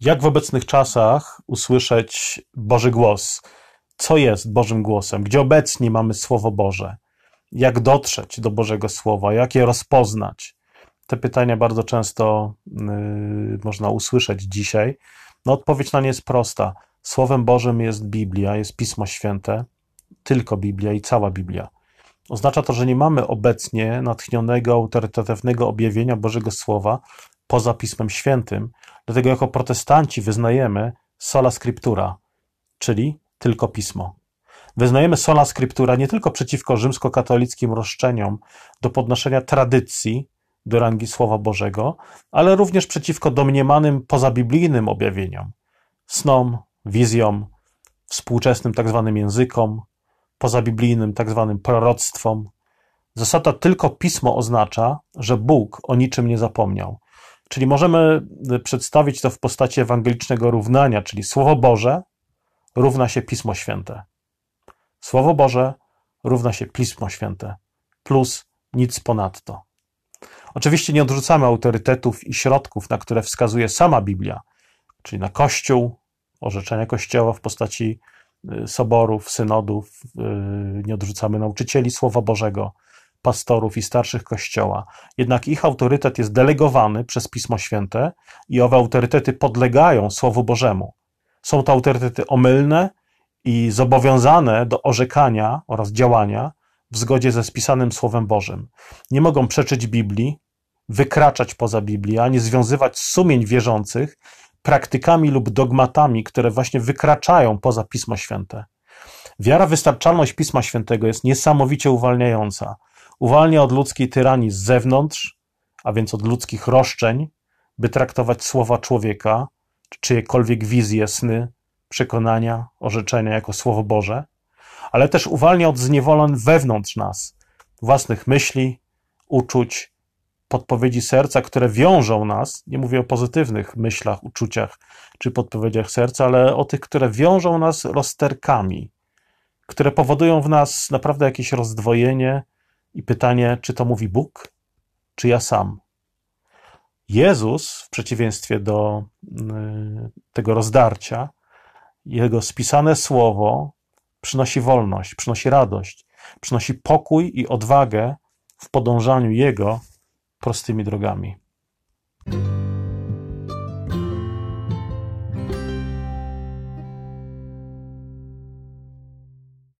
Jak w obecnych czasach usłyszeć Boży głos? Co jest Bożym głosem? Gdzie obecnie mamy Słowo Boże? Jak dotrzeć do Bożego Słowa? Jak je rozpoznać? Te pytania bardzo często yy, można usłyszeć dzisiaj. No, odpowiedź na nie jest prosta. Słowem Bożym jest Biblia, jest Pismo Święte, tylko Biblia i cała Biblia. Oznacza to, że nie mamy obecnie natchnionego, autorytatywnego objawienia Bożego Słowa poza Pismem Świętym, dlatego jako protestanci wyznajemy sola scriptura, czyli tylko Pismo. Wyznajemy sola scriptura nie tylko przeciwko rzymskokatolickim roszczeniom do podnoszenia tradycji do rangi Słowa Bożego, ale również przeciwko domniemanym pozabiblijnym objawieniom, snom, wizjom, współczesnym tak zwanym językom, pozabiblijnym tak zwanym proroctwom. Zasada tylko pismo oznacza, że Bóg o niczym nie zapomniał. Czyli możemy przedstawić to w postaci ewangelicznego równania, czyli Słowo Boże równa się Pismo Święte. Słowo Boże równa się Pismo Święte plus nic ponadto. Oczywiście nie odrzucamy autorytetów i środków, na które wskazuje sama Biblia, czyli na Kościół, orzeczenia Kościoła w postaci y, soborów, synodów, y, nie odrzucamy nauczycieli Słowa Bożego, pastorów i starszych Kościoła. Jednak ich autorytet jest delegowany przez Pismo Święte i owe autorytety podlegają Słowu Bożemu. Są to autorytety omylne i zobowiązane do orzekania oraz działania w zgodzie ze spisanym Słowem Bożym. Nie mogą przeczyć Biblii, wykraczać poza Biblię, ani związywać sumień wierzących praktykami lub dogmatami, które właśnie wykraczają poza Pismo Święte. Wiara wystarczalność Pisma Świętego jest niesamowicie uwalniająca. Uwalnia od ludzkiej tyranii z zewnątrz, a więc od ludzkich roszczeń, by traktować słowa człowieka, czy czyjekolwiek wizje, sny, przekonania, orzeczenia jako Słowo Boże, ale też uwalnia od zniewoleń wewnątrz nas, własnych myśli, uczuć, podpowiedzi serca, które wiążą nas, nie mówię o pozytywnych myślach, uczuciach czy podpowiedziach serca, ale o tych, które wiążą nas rozterkami, które powodują w nas naprawdę jakieś rozdwojenie i pytanie, czy to mówi Bóg, czy ja sam. Jezus, w przeciwieństwie do y, tego rozdarcia, jego spisane słowo przynosi wolność, przynosi radość, przynosi pokój i odwagę w podążaniu Jego prostymi drogami.